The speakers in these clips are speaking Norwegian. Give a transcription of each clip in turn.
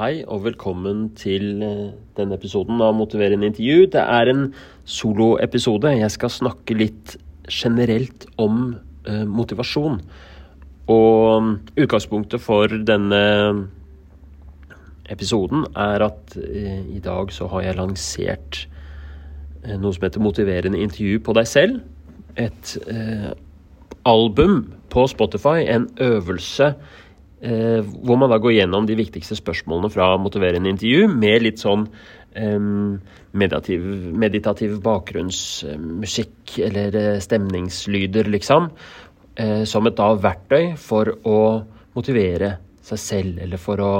Hei og velkommen til eh, denne episoden av Motiverende intervju. Det er en soloepisode. Jeg skal snakke litt generelt om eh, motivasjon. Og mm, utgangspunktet for denne episoden er at eh, i dag så har jeg lansert eh, noe som heter Motiverende intervju på deg selv. Et eh, album på Spotify, en øvelse eh, hvor man da går gjennom de viktigste spørsmålene fra motiverende intervju, med litt sånn eh, meditativ, meditativ bakgrunnsmusikk eller eh, stemningslyder, liksom. Eh, som et da verktøy for å motivere seg selv, eller for å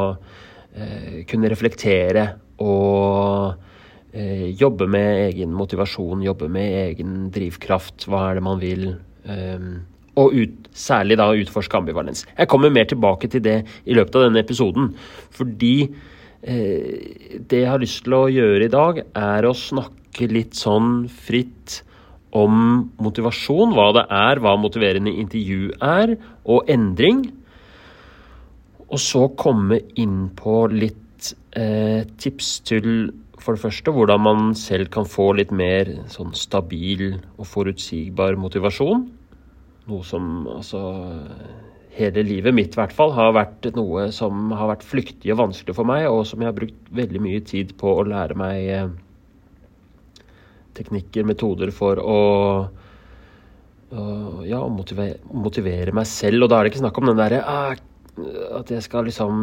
eh, kunne reflektere og eh, jobbe med egen motivasjon, jobbe med egen drivkraft. Hva er det man vil? Og ut, særlig da utforske ambivalens. Jeg kommer mer tilbake til det i løpet av denne episoden, fordi eh, det jeg har lyst til å gjøre i dag, er å snakke litt sånn fritt om motivasjon, hva det er, hva motiverende intervju er, og endring. Og så komme inn på litt eh, tips til for det første hvordan man selv kan få litt mer sånn stabil og forutsigbar motivasjon. Noe som altså Hele livet mitt i hvert fall har vært noe som har vært flyktig og vanskelig for meg, og som jeg har brukt veldig mye tid på å lære meg eh, teknikker, metoder for å, ja, motivere, motivere, meg selv. Og da er det ikke snakk om den derre ah, at jeg skal liksom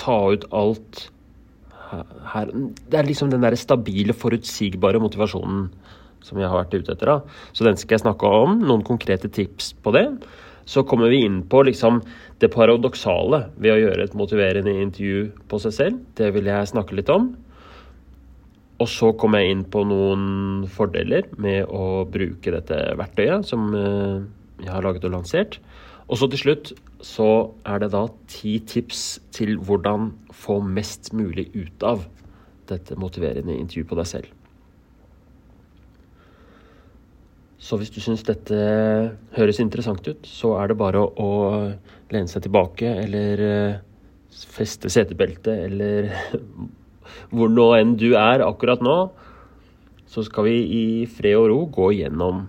ta ut alt her. Det er liksom den derre stabile, forutsigbare motivasjonen som jeg har vært ute etter. da. Så den skal jeg snakke om. Noen konkrete tips på det. Så kommer vi inn på liksom det paradoksale ved å gjøre et motiverende intervju på seg selv. Det vil jeg snakke litt om. Og så kommer jeg inn på noen fordeler med å bruke dette verktøyet som eh, jeg har laget og lansert. Og så til slutt så er det da ti tips til hvordan få mest mulig ut av dette motiverende intervjuet på deg selv. Så hvis du syns dette høres interessant ut, så er det bare å lene seg tilbake eller eh, feste setebeltet eller hvor nå enn du er akkurat nå. Så skal vi i fred og ro gå gjennom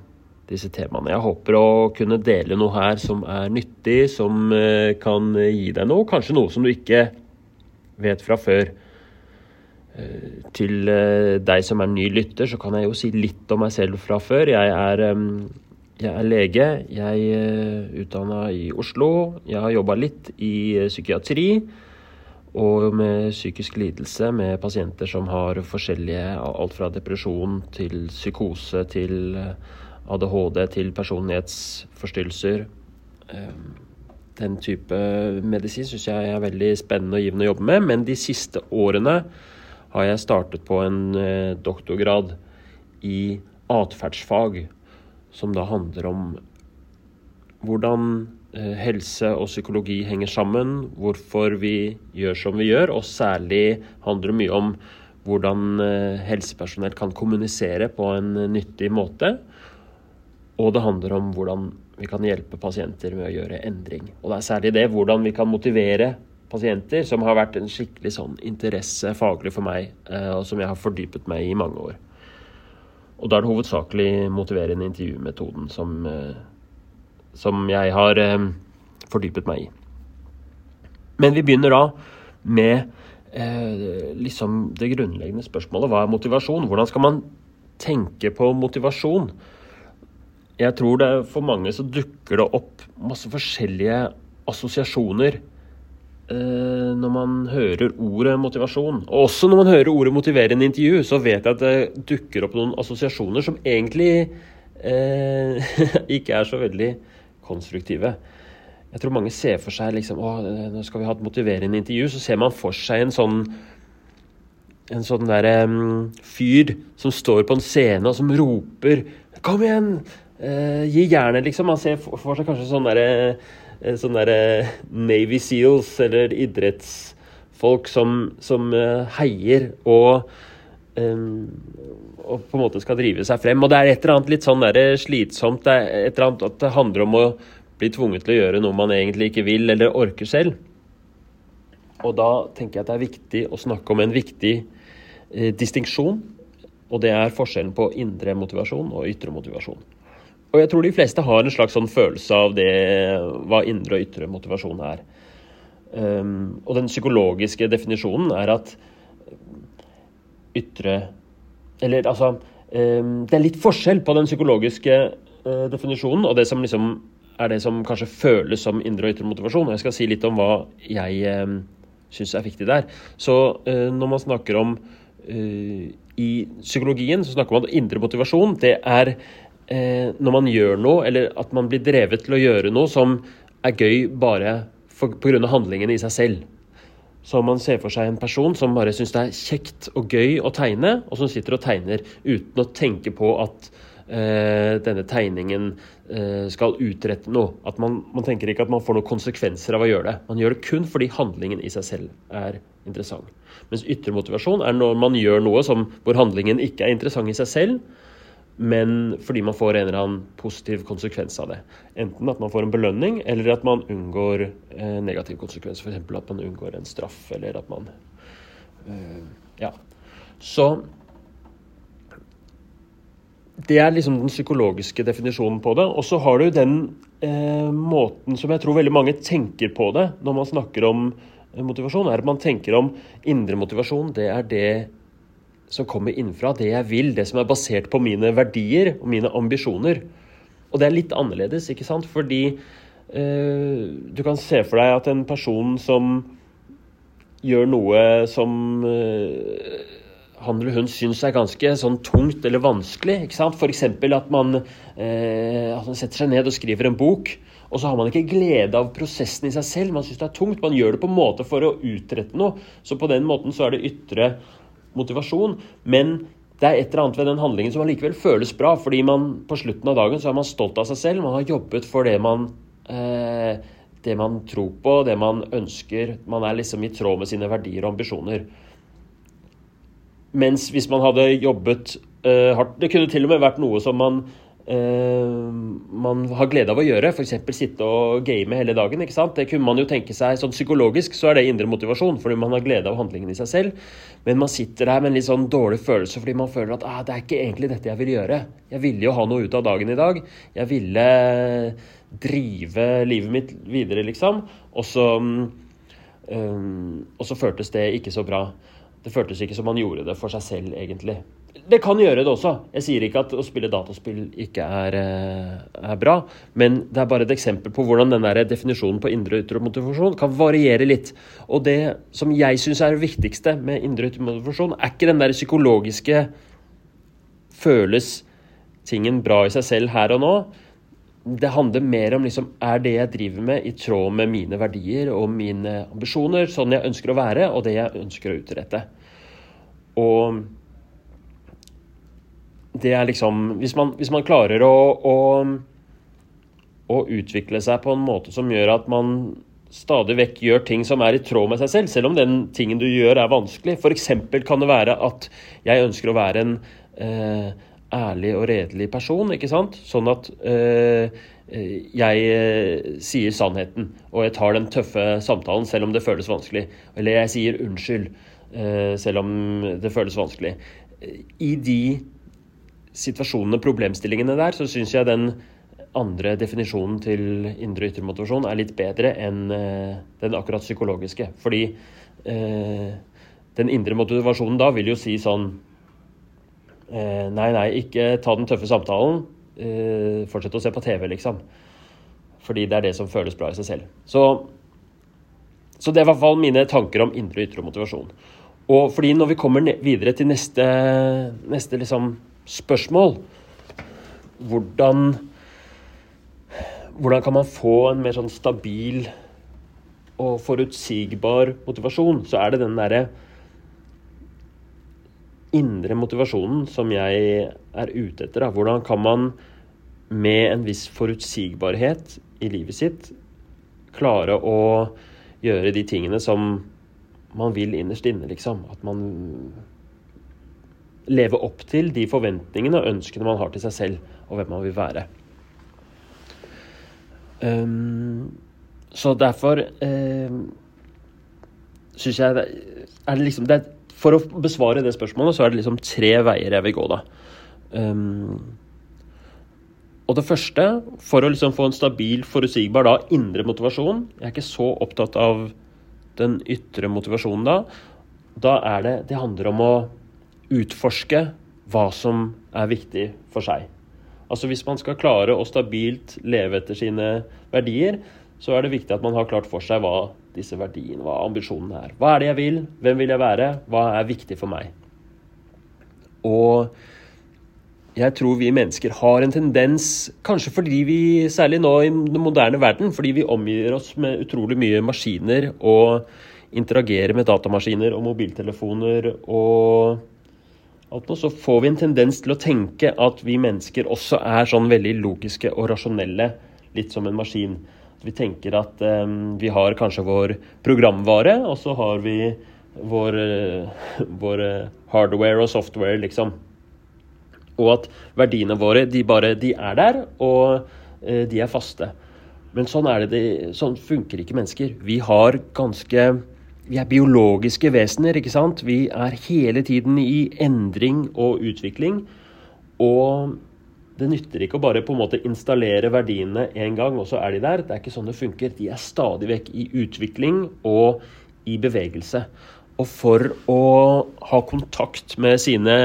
disse temaene. Jeg håper å kunne dele noe her som er nyttig, som eh, kan gi deg noe. Kanskje noe som du ikke vet fra før. Eh, til eh, deg som er ny lytter, så kan jeg jo si litt om meg selv fra før. Jeg er, jeg er lege. Jeg er eh, utdanna i Oslo. Jeg har jobba litt i psykiatri og med psykisk lidelse med pasienter som har forskjellige Alt fra depresjon til psykose til ADHD til personlighetsforstyrrelser. Den type medisin syns jeg er veldig spennende og givende å jobbe med, men de siste årene har jeg startet på en eh, doktorgrad i atferdsfag, som da handler om hvordan eh, helse og psykologi henger sammen, hvorfor vi gjør som vi gjør, og særlig handler det mye om hvordan eh, helsepersonell kan kommunisere på en nyttig måte. Og det handler om hvordan vi kan hjelpe pasienter med å gjøre endring. Og det er særlig det, hvordan vi kan motivere pasienter, som har vært en skikkelig sånn interesse faglig for meg, eh, og som jeg har fordypet meg i i mange år. Og da er det hovedsakelig motiverende intervjumetoden som, eh, som jeg har eh, fordypet meg i. Men vi begynner da med liksom det grunnleggende spørsmålet. Hva er motivasjon? Hvordan skal man tenke på motivasjon? Jeg tror det for mange så dukker det opp masse forskjellige assosiasjoner Eh, når man hører ordet motivasjon, og også når man hører ordet motiverende intervju, så vet jeg at det dukker opp noen assosiasjoner som egentlig eh, ikke er så veldig konstruktive. Jeg tror mange ser for seg liksom, å, nå skal vi ha et motiverende intervju, så ser man for seg en sånn en sånn der um, fyr som står på en scene og som roper 'Kom igjen! Uh, gi jernet', liksom. Man ser for, seg kanskje sånn derre Eh, sånne der eh, Navy Seals eller idrettsfolk som, som eh, heier og, um, og på en måte skal drive seg frem. Og det er et eller annet litt sånn der slitsomt. Det er et eller annet at det handler om å bli tvunget til å gjøre noe man egentlig ikke vil eller orker selv. Og da tenker jeg at det er viktig å snakke om en viktig eh, distinksjon. Og det er forskjellen på indre motivasjon og ytre motivasjon. Og jeg tror de fleste har en slags sånn følelse av det, hva indre og ytre motivasjon er. Um, og den psykologiske definisjonen er at ytre Eller altså um, Det er litt forskjell på den psykologiske uh, definisjonen og det som liksom er det som kanskje føles som indre og ytre motivasjon. Og jeg skal si litt om hva jeg um, syns er viktig der. Så uh, når man snakker om uh, I psykologien så snakker man om indre motivasjon. Det er når man gjør noe, eller at man blir drevet til å gjøre noe som er gøy bare pga. handlingene i seg selv. Så man ser for seg en person som bare syns det er kjekt og gøy å tegne, og som sitter og tegner uten å tenke på at eh, denne tegningen eh, skal utrette noe. At man, man, tenker ikke at man får noen konsekvenser av å gjøre det. Man gjør det kun fordi handlingen i seg selv er interessant. Mens ytre motivasjon er når man gjør noe som, hvor handlingen ikke er interessant i seg selv, men fordi man får en eller annen positiv konsekvens av det. Enten at man får en belønning, eller at man unngår eh, negativ konsekvens. F.eks. at man unngår en straff, eller at man eh, Ja. Så Det er liksom den psykologiske definisjonen på det. Og så har du den eh, måten som jeg tror veldig mange tenker på det når man snakker om eh, motivasjon, er at man tenker om indre motivasjon. Det er det som kommer innenfra, det jeg vil, det som er basert på mine verdier og mine ambisjoner. Og det er litt annerledes, ikke sant? Fordi eh, du kan se for deg at en person som gjør noe som eh, han eller hun syns er ganske sånn tungt eller vanskelig. ikke sant? F.eks. At, man, eh, at man setter seg ned og skriver en bok. Og så har man ikke glede av prosessen i seg selv. Man syns det er tungt. Man gjør det på en måte for å utrette noe. Så på den måten så er det ytre motivasjon, men det er et eller annet ved den handlingen som allikevel føles bra, fordi man på slutten av dagen så er man stolt av seg selv. Man har jobbet for det man, eh, det man tror på, det man ønsker. Man er liksom i tråd med sine verdier og ambisjoner. Mens hvis man hadde jobbet eh, hardt Det kunne til og med vært noe som man man har glede av å gjøre, f.eks. sitte og game hele dagen. ikke sant? Det kunne man jo tenke seg, sånn Psykologisk så er det indre motivasjon, fordi man har glede av handlingen i seg selv. Men man sitter der med en litt sånn dårlig følelse fordi man føler at ah, det er ikke egentlig dette jeg vil gjøre. Jeg ville jo ha noe ut av dagen i dag. Jeg ville drive livet mitt videre, liksom. Og så, um, og så føltes det ikke så bra. Det føltes ikke som man gjorde det for seg selv, egentlig det kan gjøre det også. Jeg sier ikke at å spille dataspill ikke er, eh, er, bra, men det er bare et eksempel på hvordan den der definisjonen på indre og ytre motivasjon kan variere litt. Og det som jeg syns er det viktigste med indre og ytre motivasjon, er ikke den der psykologiske føles tingen bra i seg selv her og nå. Det handler mer om liksom, er det jeg driver med, i tråd med mine verdier og mine ambisjoner, sånn jeg ønsker å være, og det jeg ønsker å utrette. Og det er liksom Hvis man, hvis man klarer å, å, å, utvikle seg på en måte som gjør at man stadig vekk gjør ting som er i tråd med seg selv, selv om den tingen du gjør er vanskelig. F.eks. kan det være at jeg ønsker å være en eh, ærlig og redelig person, ikke sant? Sånn at eh, jeg eh, sier sannheten, og jeg tar den tøffe samtalen selv om det føles vanskelig. Eller jeg sier unnskyld eh, selv om det føles vanskelig. I de situasjonene, problemstillingene der, så syns jeg den andre definisjonen til indre og ytre motivasjon er litt bedre enn uh, den akkurat psykologiske. Fordi uh, den indre motivasjonen da vil jo si sånn uh, Nei, nei, ikke ta den tøffe samtalen. fortsett å se på TV, liksom. Fordi det er det som føles bra i seg selv. Så, så det er i hvert fall mine tanker om indre og ytre motivasjon. Og fordi når vi kommer videre til neste, neste liksom spørsmål. Hvordan, hvordan kan man få en mer sånn stabil og forutsigbar motivasjon? Så er det den derre indre motivasjonen som jeg er ute etter. Da. Hvordan kan man med en viss forutsigbarhet i livet sitt klare å gjøre de tingene som man vil innerst inne, liksom. At man leve opp til de forventningene og ønskene man har til seg selv, og hvem man vil være. Um, så derfor um, syns jeg det liksom det er, For å besvare det spørsmålet, så er det liksom tre veier jeg vil gå, da. Um, og det første, for å liksom få en stabil, forutsigbar da, indre motivasjon Jeg er ikke så opptatt av den ytre motivasjonen da. Da er det Det handler om å utforske hva som er viktig for seg. Altså Hvis man skal klare å stabilt leve etter sine verdier, så er det viktig at man har klart for seg hva disse verdiene, hva ambisjonene er. Hva er det jeg vil? Hvem vil jeg være? Hva er viktig for meg? Og jeg tror vi mennesker har en tendens, kanskje fordi vi, særlig nå i den moderne verden, fordi vi omgir oss med utrolig mye maskiner og interagerer med datamaskiner og mobiltelefoner og alt nå, så får vi en tendens til å tenke at vi mennesker også er sånn veldig logiske og rasjonelle, litt som en maskin. Vi tenker at um, vi har kanskje vår programvare, og så har vi vår, uh, vår hardware og software, liksom. Og at verdiene våre de bare de er der, og uh, de er faste. Men sånn, er det, sånn funker ikke mennesker. Vi har ganske Vi er biologiske vesener, ikke sant? Vi er hele tiden i endring og utvikling. Og det nytter ikke å bare på en måte installere verdiene en gang, og så er de der. Det er ikke sånn det funker. De er stadig vekk i utvikling og i bevegelse. Og for å ha kontakt med sine,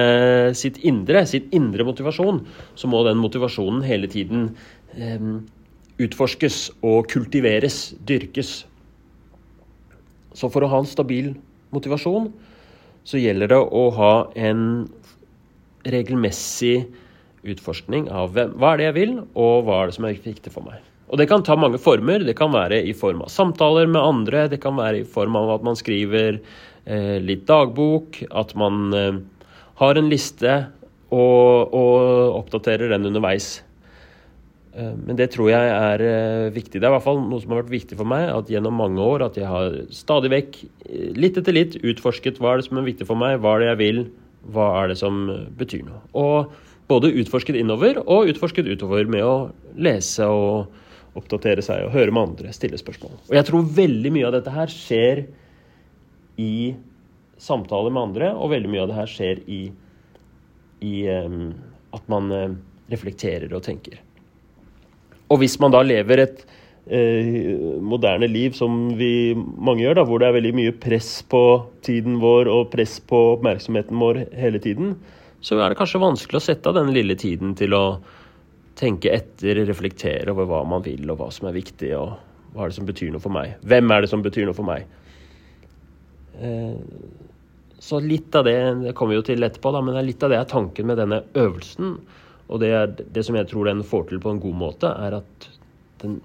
sitt indre, sitt indre motivasjon, så må den motivasjonen hele tiden eh, utforskes og kultiveres, dyrkes. Så for å ha en stabil motivasjon, så gjelder det å ha en regelmessig utforskning av hvem, hva er det jeg vil, og hva er det som er viktig for meg. Og det kan ta mange former. Det kan være i form av samtaler med andre, det kan være i form av at man skriver Eh, litt dagbok, at man eh, har en liste og, og oppdaterer den underveis. Eh, men det tror jeg er viktig. Det er i hvert fall noe som har vært viktig for meg at gjennom mange år at jeg har stadig vekk, litt etter litt, utforsket hva er det som er viktig for meg, hva er det jeg vil, hva er det som betyr noe. Og både utforsket innover og utforsket utover med å lese og oppdatere seg og høre med andre, stille spørsmål. Og jeg tror veldig mye av dette her skjer i samtaler med andre, og veldig mye av det her skjer i, i um, at man reflekterer og tenker. Og hvis man da lever et eh, moderne liv som vi mange gjør, da, hvor det er veldig mye press på tiden vår og press på oppmerksomheten vår hele tiden, så er det kanskje vanskelig å sette av den lille tiden til å tenke etter, reflektere over hva man vil, og hva som er viktig, og hva er det som betyr noe for meg. Hvem er det som betyr noe for meg? Eh, så litt av det det kommer vi jo til etterpå, da, men litt av det er tanken med denne øvelsen. Og det, er, det som jeg tror den får til på en god måte, er at den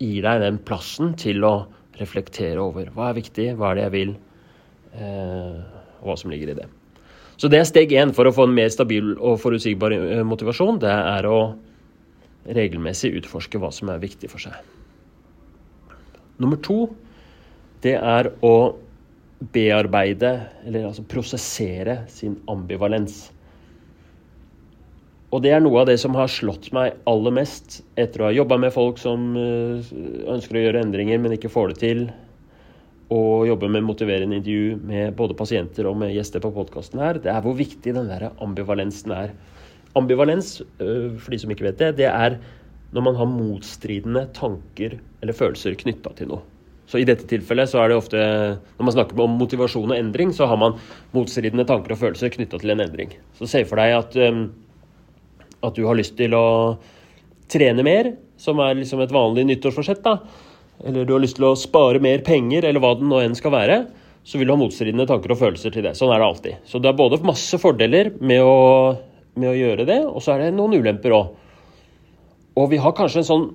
gir deg den plassen til å reflektere over hva er viktig, hva er det jeg vil, eh, og hva som ligger i det. Så det er steg én for å få en mer stabil og forutsigbar eh, motivasjon. Det er å regelmessig utforske hva som er viktig for seg. Nummer to, det er å bearbeide, eller altså prosessere, sin ambivalens. Og det er noe av det som har slått meg aller mest etter å ha jobba med folk som eh, ønsker å gjøre endringer, men ikke får det til. Og jobbe med motiverende intervju med både pasienter og med gjester på podkasten her. Det er hvor viktig den der ambivalensen er. Ambivalens, eh, for de som ikke vet det, det er når man har motstridende tanker eller følelser knytta til noe. Så i dette tilfellet så er det ofte Når man snakker om motivasjon og endring, så har man motstridende tanker og følelser knytta til en endring. Så se for deg at, um, at du har lyst til å trene mer, som er liksom et vanlig nyttårsforsett. da, Eller du har lyst til å spare mer penger, eller hva det nå enn skal være. Så vil du ha motstridende tanker og følelser til det. Sånn er det alltid. Så det er både masse fordeler med å, med å gjøre det, og så er det noen ulemper òg. Og vi har kanskje en sånn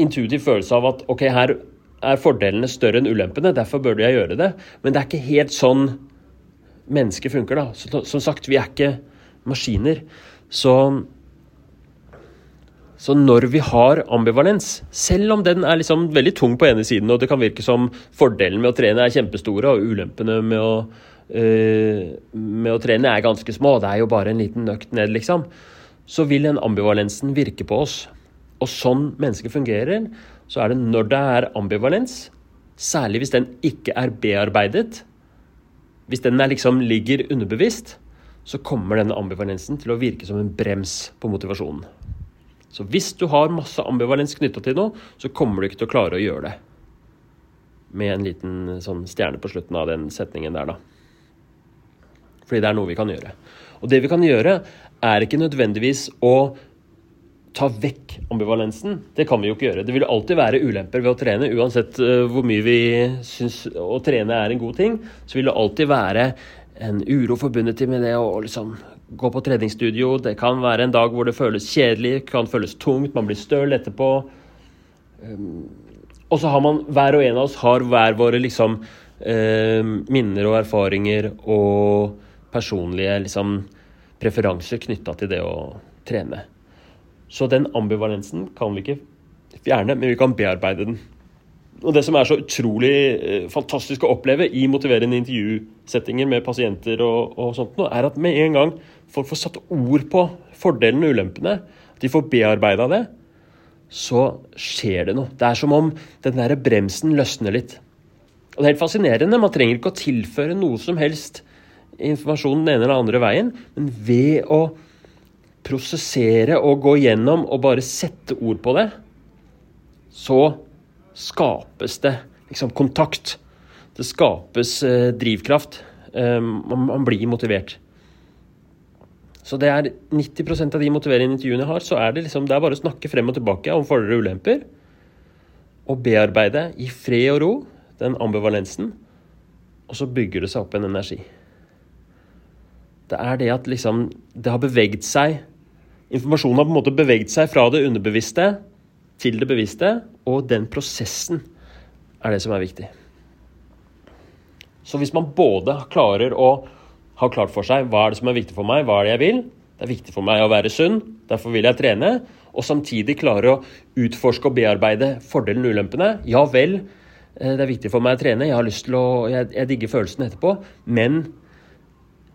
intuitiv følelse av at ok, her er fordelene større enn ulempene, derfor burde jeg gjøre det. Men det er ikke helt sånn mennesket funker, da. Så, som sagt, vi er ikke maskiner. Så, så når vi har ambivalens, selv om den er liksom veldig tung på ene siden, og det kan virke som fordelen med å trene er kjempestore, og ulempene med å, øh, med å trene er ganske små, det er jo bare en liten økt ned, liksom, så vil den ambivalensen virke på oss. Og sånn mennesket fungerer, så er det når det er ambivalens, særlig hvis den ikke er bearbeidet, hvis den liksom ligger underbevisst, så kommer denne ambivalensen til å virke som en brems på motivasjonen. Så hvis du har masse ambivalens knytta til noe, så kommer du ikke til å klare å gjøre det. Med en liten sånn stjerne på slutten av den setningen der, da. Fordi det er noe vi kan gjøre. Og det vi kan gjøre, er ikke nødvendigvis å ta vekk ambivalensen. Det kan vi jo ikke gjøre. Det vil alltid være ulemper ved å trene. Uansett uh, hvor mye vi syns å trene er en god ting, så vil det alltid være en uro forbundet med det å liksom gå på treningsstudio. Det kan være en dag hvor det føles kjedelig, kan føles tungt, man blir støl etterpå. Um, og så har man, hver og en av oss har hver våre liksom uh, minner og erfaringer og personlige liksom preferanser knytta til det å trene. Så den ambivalensen kan vi ikke fjerne, men vi kan bearbeide den. Og Det som er så utrolig eh, fantastisk å oppleve i motiverende intervjusettinger med pasienter, og, og sånt, er at med en gang folk får satt ord på fordelene og ulempene, de får bearbeida det, så skjer det noe. Det er som om den der bremsen løsner litt. Og Det er helt fascinerende. Man trenger ikke å tilføre noe som helst informasjon den ene eller andre veien, men ved å prosessere og gå gjennom og bare sette ord på det, så skapes det liksom kontakt. Det skapes eh, drivkraft. Eh, man, man, blir motivert. Så det er 90% av de motiverende intervjuene jeg har, så er det, liksom, det er bare å snakke frem og tilbake om fordeler og ulemper. Og bearbeide i fred og ro den ambivalensen. Og så bygger det seg opp en energi. Det er det at liksom Det har beveget seg Informasjonen har på en måte beveget seg fra det underbevisste til det bevisste, og den prosessen er det som er viktig. Så hvis man både klarer å ha klart for seg hva er det som er viktig for meg, hva er det jeg vil Det er viktig for meg å være sunn, derfor vil jeg trene. Og samtidig klare å utforske og bearbeide fordelene og ulempene. Ja vel, eh, det er viktig for meg å trene, jeg har lyst til å, jeg, jeg digger følelsen etterpå. Men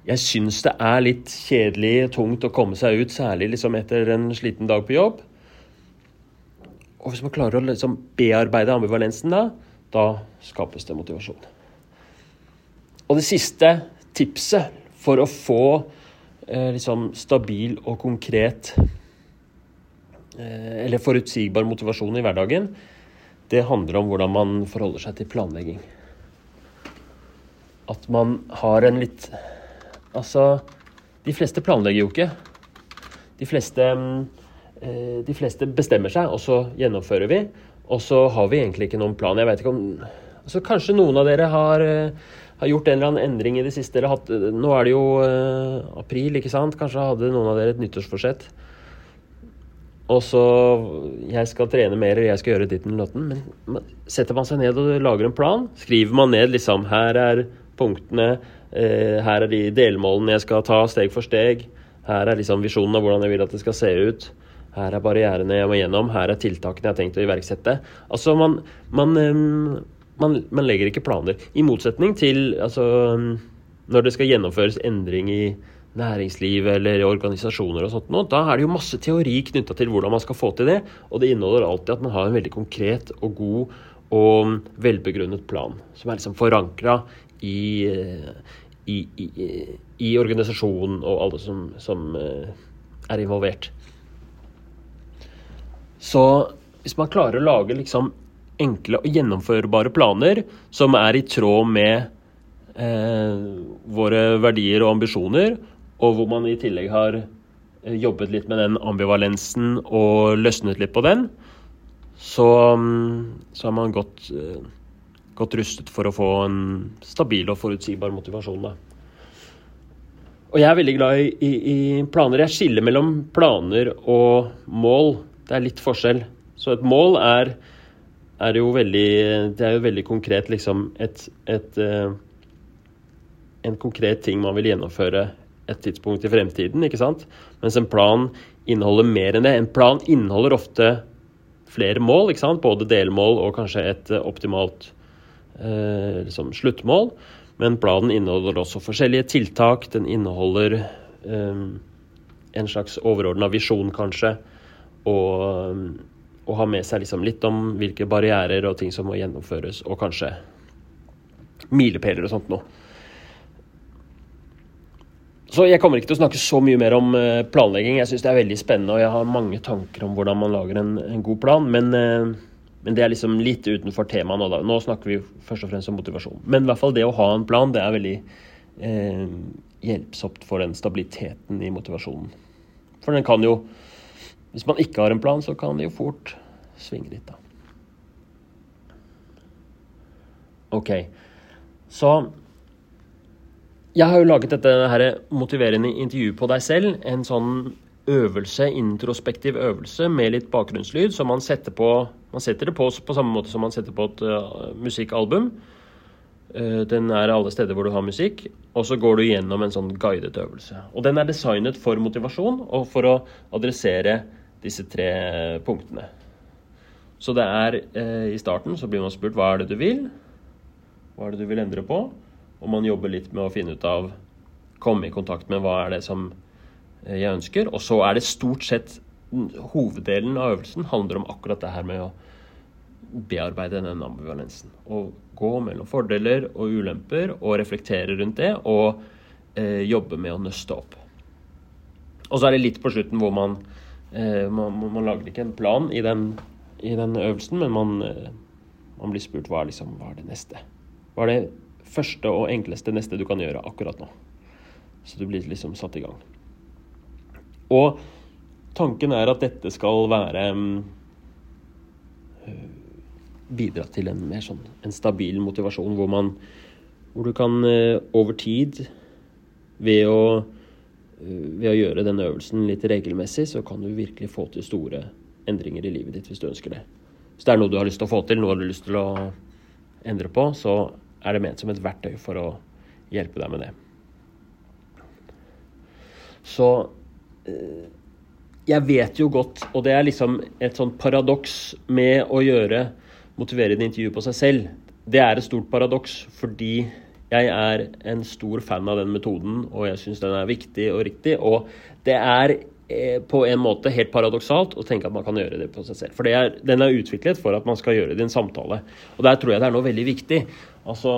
jeg syns det er litt kjedelig tungt å komme seg ut, særlig liksom etter en sliten dag på jobb. Og hvis man klarer å liksom bearbeide ambivalensen da, da skapes det motivasjon. Og det siste tipset for å få eh, liksom stabil og konkret eh, eller forutsigbar motivasjon i hverdagen, det handler om hvordan man forholder seg til planlegging. At man har en litt Altså, de fleste planlegger jo ikke. De fleste, eh, de fleste bestemmer seg, og så gjennomfører vi. Og så har vi egentlig ikke noen plan. Jeg vet ikke om altså Kanskje noen av dere har, eh, har gjort en eller annen endring i det siste. Eller hatt, nå er det jo uh, april, ikke sant? Kanskje hadde noen av dere et nyttårsforsett. Og så Jeg skal trene mer, eller jeg skal gjøre ditten eller datten. Men setter man seg ned og lager en plan, skriver man ned liksom Her er punktene Uh, her er de delmålene jeg skal ta steg for steg. Her er liksom visjonen av hvordan jeg vil at det skal se ut. Her er barrierene jeg må gjennom. Her er tiltakene jeg har tenkt å iverksette. Altså, man, man, man, man legger ikke planer. I motsetning til altså, når det skal gjennomføres endring i næringsliv eller organisasjoner og sånt da er det jo masse teori knytta til hvordan man skal få til det. Og det inneholder alltid at man har en veldig konkret og god og velbegrunnet plan, som er liksom forankra i, i, i, i organisasjonen og alle som, som eh, er involvert. Så hvis man klarer å lage liksom enkle og gjennomførbare planer som er i tråd med eh, våre verdier og ambisjoner, og hvor man i tillegg har eh, jobbet litt med den ambivalensen og løsnet litt på den, så, mm, så har man gått, eh, godt rustet for å få en stabil og forutsigbar motivasjon. Da. Og jeg er veldig glad i, i, i, planer. Jeg skiller mellom planer og mål. Det er litt forskjell. Så et mål er, er jo veldig Det er jo veldig konkret, liksom et, et uh, En konkret ting man vil gjennomføre et tidspunkt i fremtiden, ikke sant? Mens en plan inneholder mer enn det. En plan inneholder ofte flere mål, ikke sant? både delmål og kanskje et optimalt eh, liksom sluttmål. Men planen inneholder også forskjellige tiltak. Den inneholder eh, en slags overordna visjon, kanskje. Og, og ha med seg liksom litt om hvilke barrierer og ting som må gjennomføres, og kanskje milepæler og sånt noe. Så jeg kommer ikke til å snakke så mye mer om eh, planlegging. Jeg syns det er veldig spennende, og jeg har mange tanker om hvordan man lager en, en god plan. Men, eh, men, det er liksom litt utenfor temaet nå. Da. Nå snakker vi først og fremst om motivasjon. Men i hvert fall det å ha en plan, det er veldig eh, hjelpsomt for den stabiliteten i motivasjonen. For den kan jo Hvis man ikke har en plan, så kan det jo fort svinge litt, da. OK. Så jeg har jo laget dette her motiverende intervju på deg selv. En sånn øvelse, introspektiv øvelse med litt bakgrunnslyd. som man setter, på, man setter det på på samme måte som man setter på et uh, musikkalbum. Uh, den er alle steder hvor du har musikk. Og så går du gjennom en sånn guidet øvelse. Og den er designet for motivasjon og for å adressere disse tre punktene. Så det er eh, i starten så blir man spurt hva er det du vil? Hva er det du vil endre på? Og man jobber litt med å finne ut av Komme i kontakt med hva er det som eh, jeg ønsker. Og så er det stort sett Hoveddelen av øvelsen handler om akkurat det her med å bearbeide den ambivalensen. Og gå mellom fordeler og ulemper og reflektere rundt det. Og eh, jobbe med å nøste opp. Og så er det litt på slutten hvor man eh, man, man, lager ikke en plan i den, i den øvelsen, men man, eh, man blir spurt hva er, liksom, hva er det neste. Hva er det første og enkleste neste du kan gjøre akkurat nå. Så du blir liksom satt i gang. Og tanken er at dette skal være um, Bidra til en mer sånn en stabil motivasjon hvor man Hvor du kan over tid, ved å, ved å gjøre denne øvelsen litt regelmessig, så kan du virkelig få til store endringer i livet ditt hvis du ønsker det. Hvis det er noe du har lyst til å få til, noe du har lyst til å endre på, så er det ment som et verktøy for å hjelpe deg med det. Så eh, jeg vet jo godt, og det er liksom et sånn paradoks med å gjøre motiverende intervju på seg selv. Det er et stort paradoks fordi jeg er en stor fan av den metoden, og jeg syns den er viktig og riktig. Og det er eh, på en måte helt paradoksalt å tenke at man kan gjøre det på seg selv. For er, den er utviklet for at man skal gjøre det i en samtale. Og der tror jeg det er noe veldig viktig. Altså,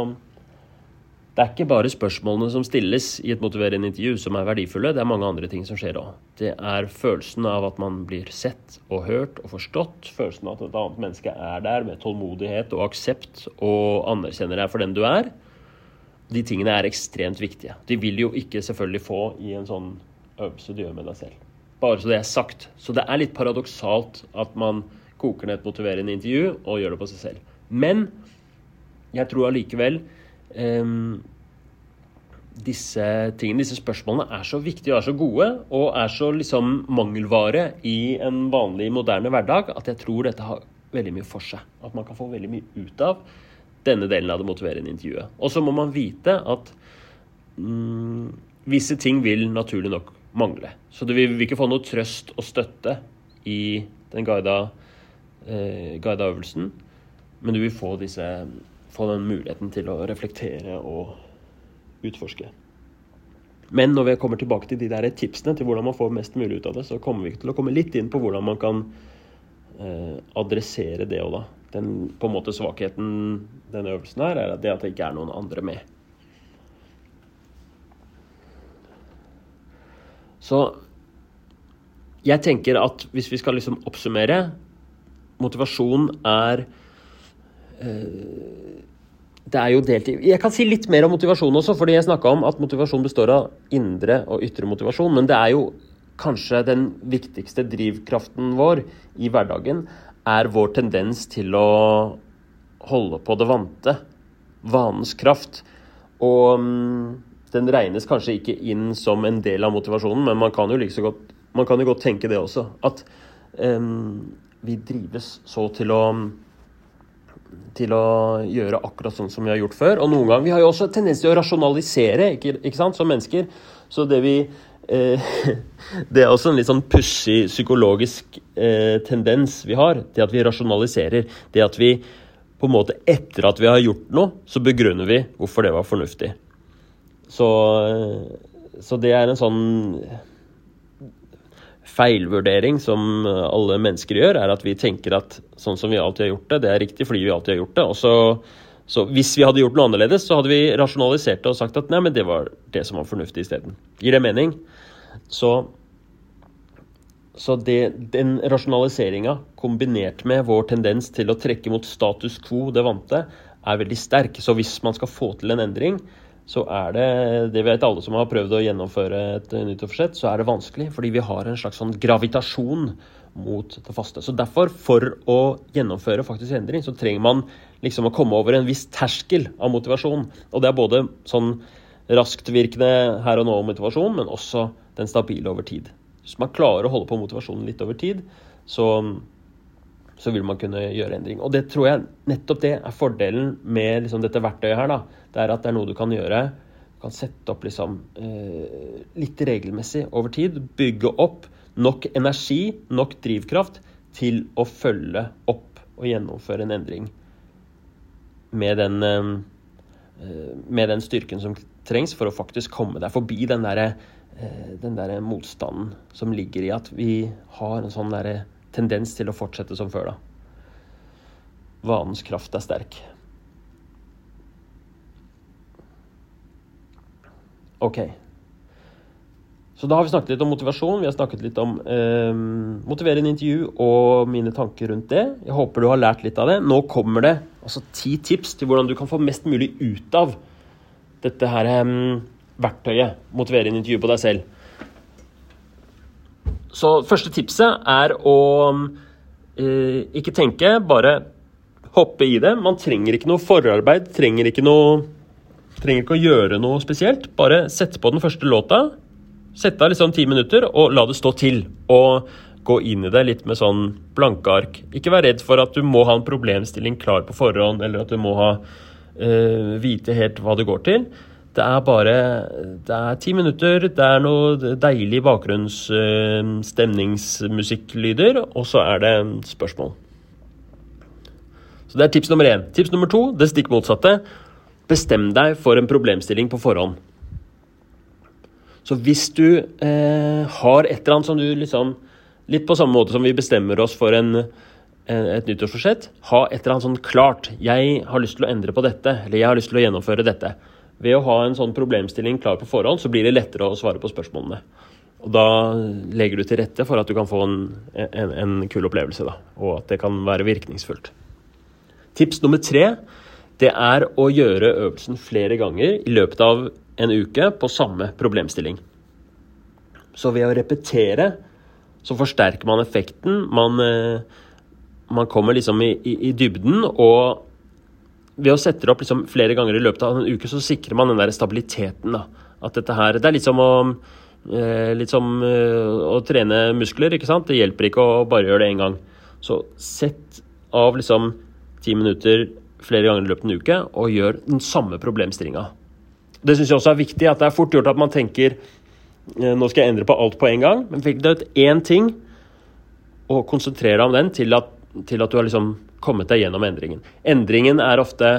det er ikke bare spørsmålene som stilles i et motiverende intervju som er verdifulle, det er mange andre ting som skjer òg. Det er følelsen av at man blir sett og hørt og forstått. Følelsen av at et annet menneske er der med tålmodighet og aksept og anerkjenner deg for den du er. De tingene er ekstremt viktige. De vil jo ikke selvfølgelig få i en sånn øvelse du gjør med deg selv. Bare så det er sagt. Så det er litt paradoksalt at man koker ned et motiverende intervju og gjør det på seg selv. Men jeg tror allikevel um, disse tingene, disse spørsmålene er så viktige og er så gode og er så liksom mangelvare i en vanlig, moderne hverdag at jeg tror dette har veldig mye for seg. At man kan få veldig mye ut av denne delen av det motiverende intervjuet. Og så må man vite at mm, visse ting vil naturlig nok mangle. Så du vil, ikke få noe trøst og støtte i den guida, eh, guida øvelsen, men du vil få disse få den muligheten til å reflektere og utforske. Men når vi kommer tilbake til de der tipsene til hvordan man får mest mulig ut av det, så kommer vi til å komme litt inn på hvordan man kan eh, adressere det òg, da. Den på en måte svakheten denne øvelsen her, er det at det ikke er noen andre med. Så jeg tenker at hvis vi skal liksom oppsummere Motivasjon er øh, det er jo deltid. Jeg kan si litt mer om motivasjon også, fordi jeg snakka om at motivasjon består av indre og ytre motivasjon. Men det er jo kanskje den viktigste drivkraften vår i hverdagen, er vår tendens til å holde på det vante. Vanens kraft. Og um, den regnes kanskje ikke inn som en del av motivasjonen, men man kan jo, like godt, man kan jo godt tenke det også. At um, vi drives så til å til å gjøre akkurat sånn som vi har gjort før. Og noen ganger, Vi har jo også tendens til å rasjonalisere ikke, ikke sant, som mennesker. Så det vi Det er også en litt sånn pussig psykologisk eh, tendens vi har. Det at vi rasjonaliserer. Det at vi på en måte etter at vi har gjort noe, så begrunner vi hvorfor det var fornuftig. Så, eh, så det er en sånn feilvurdering som alle mennesker gjør, er at vi tenker at sånn som vi alltid har gjort det, det er riktig fordi vi alltid har gjort det. Og så, så hvis vi hadde gjort noe annerledes, så hadde vi rasjonalisert det og sagt at nei, men det var det som var fornuftig isteden. Gir det mening? Så, så det, den rasjonaliseringa kombinert med vår tendens til å trekke mot status quo, det vante, er veldig sterk. Så hvis man skal få til en endring, så er det Det vet alle som har prøvd å gjennomføre et nyttårsforsett, så er det vanskelig. Fordi vi har en slags sånn gravitasjon mot det faste. Så derfor, for å gjennomføre faktisk endring, så trenger man liksom å komme over en viss terskel av motivasjon. Og det er både sånn rasktvirkende her og nå-motivasjon, men også den stabile over tid. Hvis man klarer å holde på motivasjonen litt over tid, så så vil man kunne gjøre endring. Og det tror jeg nettopp det er fordelen med liksom dette verktøyet her. da, Det er at det er noe du kan gjøre. Du kan sette opp liksom eh, litt regelmessig over tid. Bygge opp nok energi, nok drivkraft, til å følge opp og gjennomføre en endring. Med den, eh, med den styrken som trengs for å faktisk komme deg forbi den derre den der motstanden som ligger i at vi har en sånn derre tendens til å fortsette som før, da. Vanens kraft er sterk. OK. Så da har vi snakket litt om motivasjon, vi har snakket litt om eh, motiverende intervju og mine tanker rundt det. Jeg håper du har lært litt av det. Nå kommer det altså ti tips til hvordan du kan få mest mulig ut av dette her eh, verktøyet. Motivere en intervju på deg selv. Så første tipset er å eh, ikke tenke, bare hoppe i det. Man trenger ikke noe forarbeid, trenger ikke noe Trenger ikke å gjøre noe spesielt. Bare sette på den første låta. Sette av liksom ti minutter, og la det stå til. Og gå inn i det litt med sånn blanke ark. Ikke vær redd for at du må ha en problemstilling klar på forhånd, eller at du må ha uh, vite helt hva det går til. Det er bare Det er ti minutter, det er noe deilig bakgrunnsstemningsmusikklyder, eh, og så er det spørsmål. Så det er tips nummer én. Tips nummer to, det stikk motsatte. Bestem deg for en problemstilling på forhånd. Så hvis du eh, har et eller annet som du liksom Litt på samme måte som vi bestemmer oss for en, et nyttårsforsett, ha et eller annet sånn klart. Jeg har lyst til å endre på dette, eller jeg har lyst til å gjennomføre dette. Ved å ha en sånn problemstilling klar på forhånd, så blir det lettere å svare på spørsmålene. Og da legger du til rette for at du kan få en, en, en kul opplevelse, da, og at det kan være virkningsfullt. Tips nummer tre det er å gjøre øvelsen flere ganger i løpet av en uke på samme problemstilling. Så ved å repetere så forsterker man effekten. Man, eh, man kommer liksom i, i, i dybden, og ved å sette det opp liksom flere ganger i løpet av en uke, så sikrer man den der stabiliteten. da. At dette her, Det er litt som å, eh, litt som, eh, å trene muskler. ikke sant? Det hjelper ikke å bare gjøre det én gang. Så sett av liksom ti minutter flere ganger i løpet av en uke, og gjør den samme problemstillinga. Det syns jeg også er viktig. at Det er fort gjort at man tenker eh, nå skal jeg endre på alt på en gang. Men fikk deg ut én ting, og konsentrere deg om den til at, til at du har liksom kommet deg gjennom endringen. Endringen er ofte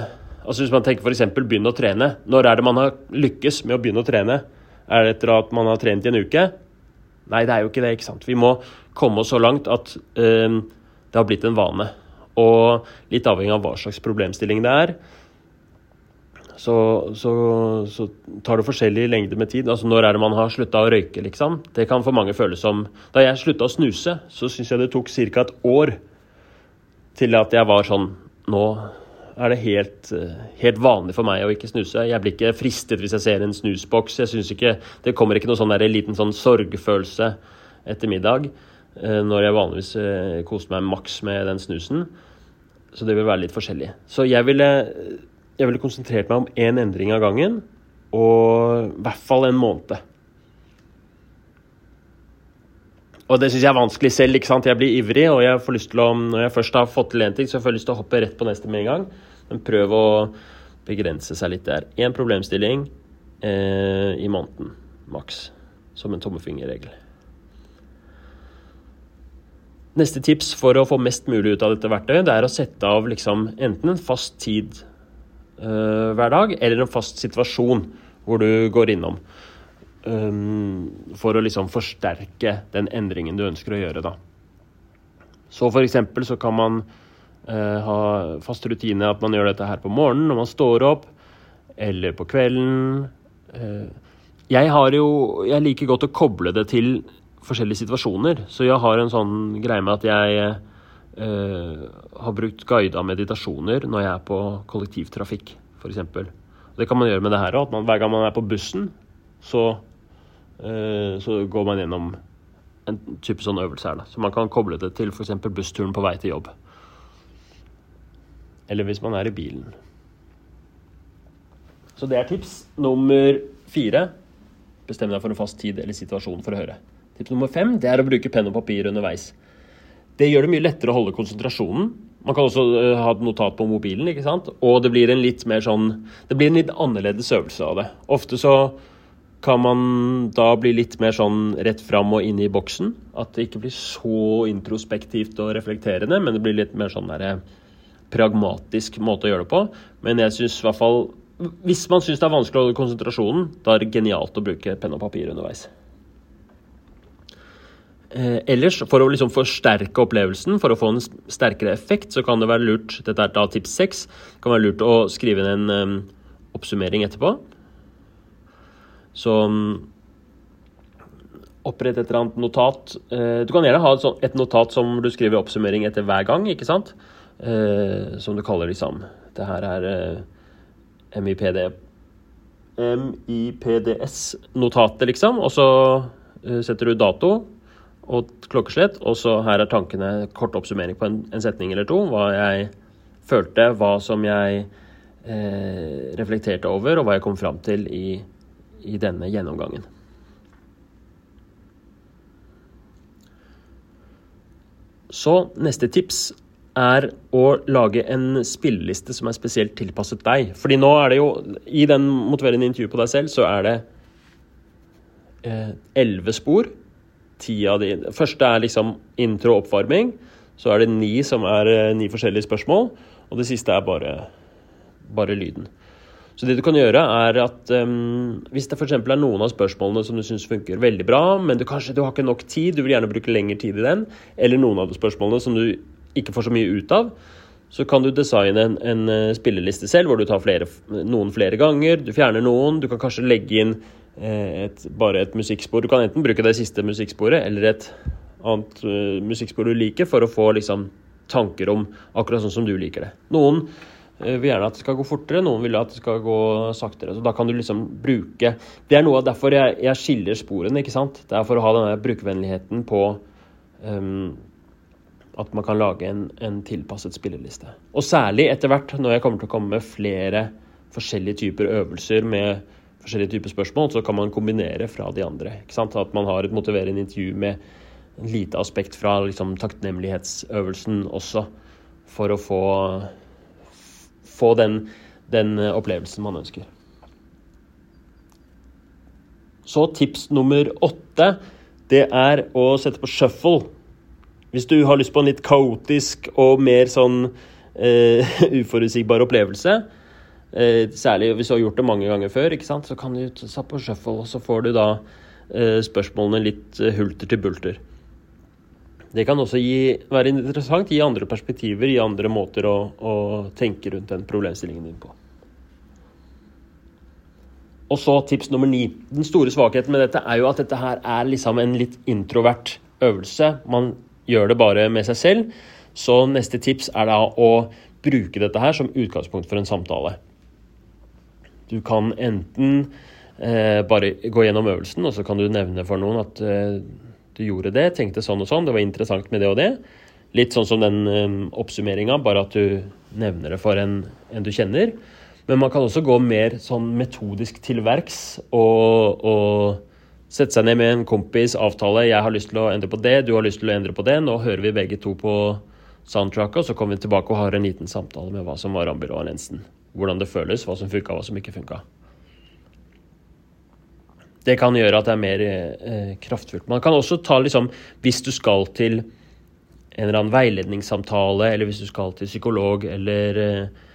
altså Hvis man tenker f.eks. begynne å trene. Når er det man har lykkes med å begynne å trene? Er det etter at man har trent i en uke? Nei, det er jo ikke det. ikke sant? Vi må komme oss så langt at øh, det har blitt en vane. Og litt avhengig av hva slags problemstilling det er, så, så, så, tar det forskjellig lengde med tid. Altså Når er det man har slutta å røyke, liksom? Det kan for mange føles som Da jeg slutta å snuse, så syns jeg det tok ca. et år til at jeg var sånn Nå er det helt, helt, vanlig for meg å ikke snuse. Jeg blir ikke fristet hvis jeg ser en snusboks. Jeg synes ikke, Det kommer ikke noe sånn der, liten sånn sorgfølelse etter middag eh, når jeg vanligvis eh, koser meg maks med den snusen. Så det vil være litt forskjellig. Så jeg ville, jeg ville konsentrert meg om én endring av gangen, og i hvert fall en måned. Og det syns jeg er vanskelig selv. ikke sant? Jeg blir ivrig, og jeg får lyst til å, når jeg først har fått til én ting, så får jeg lyst til å hoppe rett på neste med en gang. Men prøv å begrense seg litt der. Én problemstilling eh, i måneden, maks. Som en tommefingerregel. Neste tips for å få mest mulig ut av dette verktøyet, det er å sette av liksom, enten en fast tid eh, hver dag, eller en fast situasjon hvor du går innom. Um, for å liksom forsterke den endringen du ønsker å gjøre, da. Så eksempel så kan man uh, ha fast rutine at man gjør dette her på morgenen når man står opp, eller på kvelden. Uh, jeg har jo Jeg liker godt å koble det til forskjellige situasjoner, så jeg har en sånn greie med at jeg uh, har brukt guida meditasjoner når jeg er på kollektivtrafikk, f.eks. Det kan man gjøre med det her òg. Hver gang man er på bussen, så, så går man gjennom en type sånn øvelse her. Da. Så man kan koble det til f.eks. bussturen på vei til jobb. Eller hvis man er i bilen. Så det er tips nummer fire. Bestem deg for en fast tid eller situasjon for å høre. Tips nummer fem det er å bruke penn og papir underveis. Det gjør det mye lettere å holde konsentrasjonen. Man kan også uh, ha et notat på mobilen, ikke sant? og det blir en litt mer sånn Det blir en litt annerledes øvelse av det. Ofte så kan man da bli litt mer sånn rett fram og inn i boksen. At det ikke blir så introspektivt og reflekterende, men det blir litt mer sånn der, eh, pragmatisk måte å gjøre det på. Men jeg syns i hvert fall Hvis man syns det er vanskelig å holde konsentrasjonen, da er det genialt å bruke penn og papir underveis. Eh, ellers, for å liksom forsterke opplevelsen, for å få en sterkere effekt, så kan det være lurt Dette er da tips seks. kan være lurt å skrive inn en um, oppsummering etterpå. Så opprett et eller annet notat. Eh, du kan gjerne ha et, notat som du skriver oppsummering etter hver gang, ikke sant? Eh, som du kaller liksom Det her er eh, MIPD MIPDS-notatet, liksom. Og så setter du dato og klokkeslett. Og så her er tankene kort oppsummering på en, en, setning eller to. Hva jeg følte, hva som jeg eh, reflekterte over, og hva jeg kom fram til i, i denne gjennomgangen. Så neste tips er å lage en spilleliste som er spesielt tilpasset deg. Fordi nå er det jo I den motiverende intervjuet på deg selv, så er det eh, elleve eh, spor ti av de Første er liksom intro og oppvarming. Så er det ni som er eh, ni forskjellige spørsmål. Og det siste er bare, bare lyden. Så det du kan gjøre, er at um, hvis det f.eks. er noen av spørsmålene som du syns funker veldig bra, men du kanskje du har ikke nok tid, du vil gjerne bruke lengre tid i den, eller noen av de spørsmålene som du ikke får så mye ut av, så kan du designe en, en eh, spilleliste selv hvor du tar flere, noen flere ganger. Du fjerner noen. Du kan kanskje legge inn Eh, et, bare et musikkspor. Du kan enten bruke det siste musikksporet eller et annet uh, musikkspor du liker, for å få liksom, tanker om akkurat sånn som du liker det. Noen vil gjerne at det skal gå fortere, noen vil at det skal gå saktere. Så da kan du liksom bruke Det er noe av derfor jeg, jeg skiller sporene, ikke sant. Det er for å ha denne brukervennligheten på um, at man kan lage en, en, tilpasset spilleliste. Og særlig etter hvert, når jeg kommer til å komme med flere forskjellige typer øvelser med forskjellige typer spørsmål, så kan man kombinere fra de andre. ikke sant? At man har et motiverende intervju med en lite aspekt fra liksom, takknemlighetsøvelsen også, for å få, få den, den opplevelsen man ønsker. Så tips nummer åtte, det er å sette på shuffle. Hvis du har lyst på en litt kaotisk og mer sånn uh, uforutsigbar opplevelse, uh, særlig hvis du har gjort det mange ganger før, så kan du sette på shuffle, og så får du da uh, spørsmålene litt eh, hulter til bulter. Det kan også gi, være interessant, gi andre perspektiver, gi andre måter å, å tenke rundt den problemstillingen din på. Og så tips nummer ni. Den store svakheten med dette er jo at dette her er liksom en litt introvert øvelse. Man gjør det bare med seg selv. Så neste tips er da å bruke dette her som utgangspunkt for en samtale. Du kan enten eh, bare gå gjennom øvelsen, og så kan du nevne for noen at eh, du gjorde det, tenkte sånn og sånn, det var interessant med det og det. Litt sånn som den um, oppsummeringa, bare at du nevner det for en, en, du kjenner. Men man kan også gå mer sånn metodisk til verks og, og sette seg ned med en kompis, avtale 'jeg har lyst til å endre på det, du har lyst til å endre på det', nå hører vi begge to på soundtracket, og så kommer vi tilbake og har en liten samtale med hva som var ambulansen. hvordan det føles, hva som funka, hva som ikke funka. Det kan gjøre at det er mer eh, kraftfullt. Man kan også ta liksom Hvis du skal til en eller annen veiledningssamtale, eller hvis du skal til psykolog eller, eh,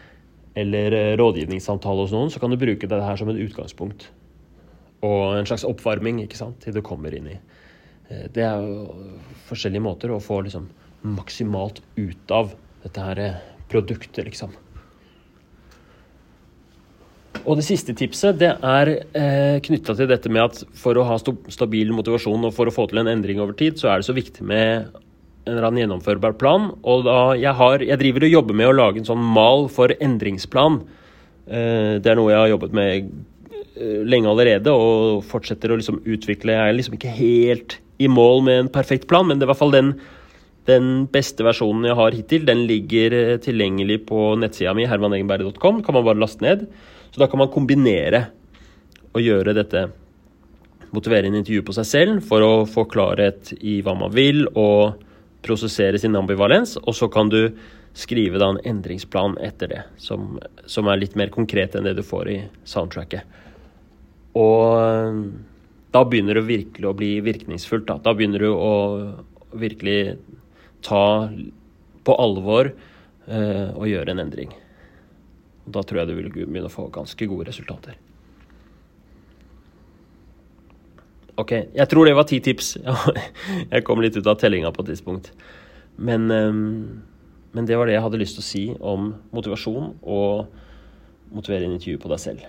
eller eh, rådgivningssamtale hos noen, så kan du bruke det her som et utgangspunkt. og en slags oppvarming ikke sant, til du kommer inn i. Eh, det er jo forskjellige måter å få liksom maksimalt ut av dette her produktet, liksom. Og det siste tipset det er eh, knytta til dette med at for å ha stabil motivasjon og for å få til en endring over tid, så er det så viktig med en eller annen gjennomførbar plan. Og da jeg, har, jeg driver og jobber med å lage en sånn mal for endringsplan. Eh, det er noe jeg har jobbet med eh, lenge allerede og fortsetter å liksom utvikle. Jeg er liksom ikke helt i mål med en perfekt plan, men det er i hvert fall den den beste versjonen jeg har hittil, den ligger eh, tilgjengelig på nettsida mi, hermanegenberg.com. Kan man bare laste ned. Så da kan man kombinere og gjøre dette Motivere en intervju på seg selv for å få klarhet i hva man vil, og prosessere sin ambivalens. Og så kan du skrive da en endringsplan etter det, som, som er litt mer konkret enn det du får i soundtracket. Og da begynner det virkelig å bli virkningsfullt. Da, da begynner du å virkelig ta på alvor eh, og gjøre en endring. Da tror jeg du vil begynne å få ganske gode resultater. Ok, jeg tror det var ti tips. Jeg kom litt ut av tellinga på et tidspunkt. Men, ehm, men, det var det jeg hadde lyst til å si om motivasjon og motivere inn intervju på deg selv.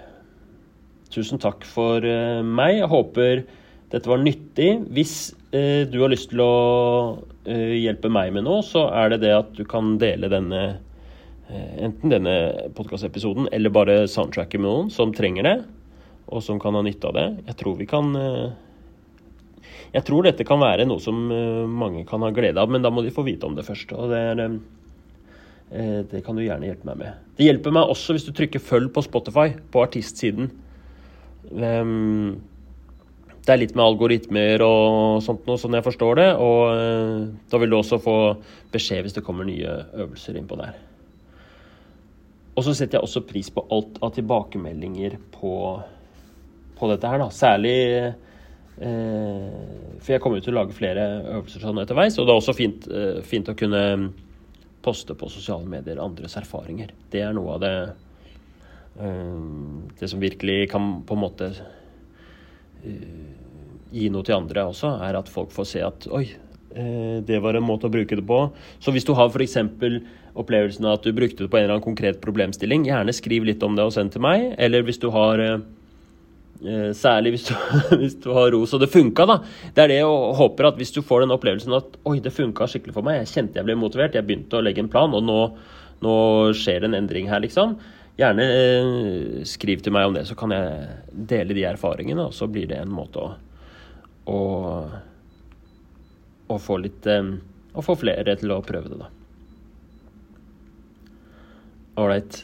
Tusen takk for eh, meg. Jeg håper dette var nyttig. Hvis eh, du har lyst til å eh, hjelpe meg med noe, så er det det at du kan dele denne enten denne podkastepisoden eller bare soundtracket med noen som trenger det, og som kan ha nytte av det. Jeg tror vi kan eh, Jeg tror dette kan være noe som eh, mange kan ha glede av, men da må de få vite om det først. og det er det kan du gjerne hjelpe meg med. Det hjelper meg også hvis du trykker 'følg' på Spotify, på artistsiden. Ehm, det er litt med algoritmer og sånt noe, sånn jeg forstår det. Og da vil du også få beskjed hvis det kommer nye øvelser innpå der. Og så setter jeg også pris på alt av tilbakemeldinger på, på dette her, da. Særlig eh, For jeg kommer jo til å lage flere øvelser sånn etterveis, og det er også fint, eh, fint, å kunne poste på sosiale medier andres erfaringer. Det er noe av det eh, Det som virkelig kan på en måte eh, gi noe til andre også, er at folk får se at oi, eh, det var en måte å bruke det på. Så hvis du har f.eks opplevelsen av at du brukte det på en eller annen konkret problemstilling, gjerne skriv litt om det og send til meg. Eller hvis du har eh, eh Særlig hvis du, hvis du, har ros og det funka, da. Det er det jeg håper at hvis du får den opplevelsen at oi, det funka skikkelig for meg, jeg kjente jeg ble motivert, jeg begynte å legge en plan, og nå, nå skjer det en endring her, liksom. Gjerne eh, skriv til meg om det, så kan jeg dele de erfaringene, og så blir det en måte å, å, å få litt eh, Å få flere til å prøve det, da. Ålreit.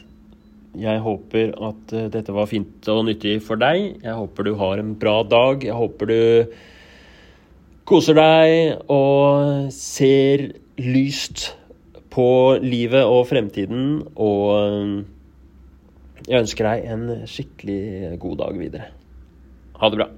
Jeg håper at uh, dette var fint og nyttig for deg. Jeg håper du har en bra dag. Jeg håper du koser deg og ser lyst på livet og fremtiden. Og uh, jeg ønsker deg en skikkelig god dag videre. Ha det bra.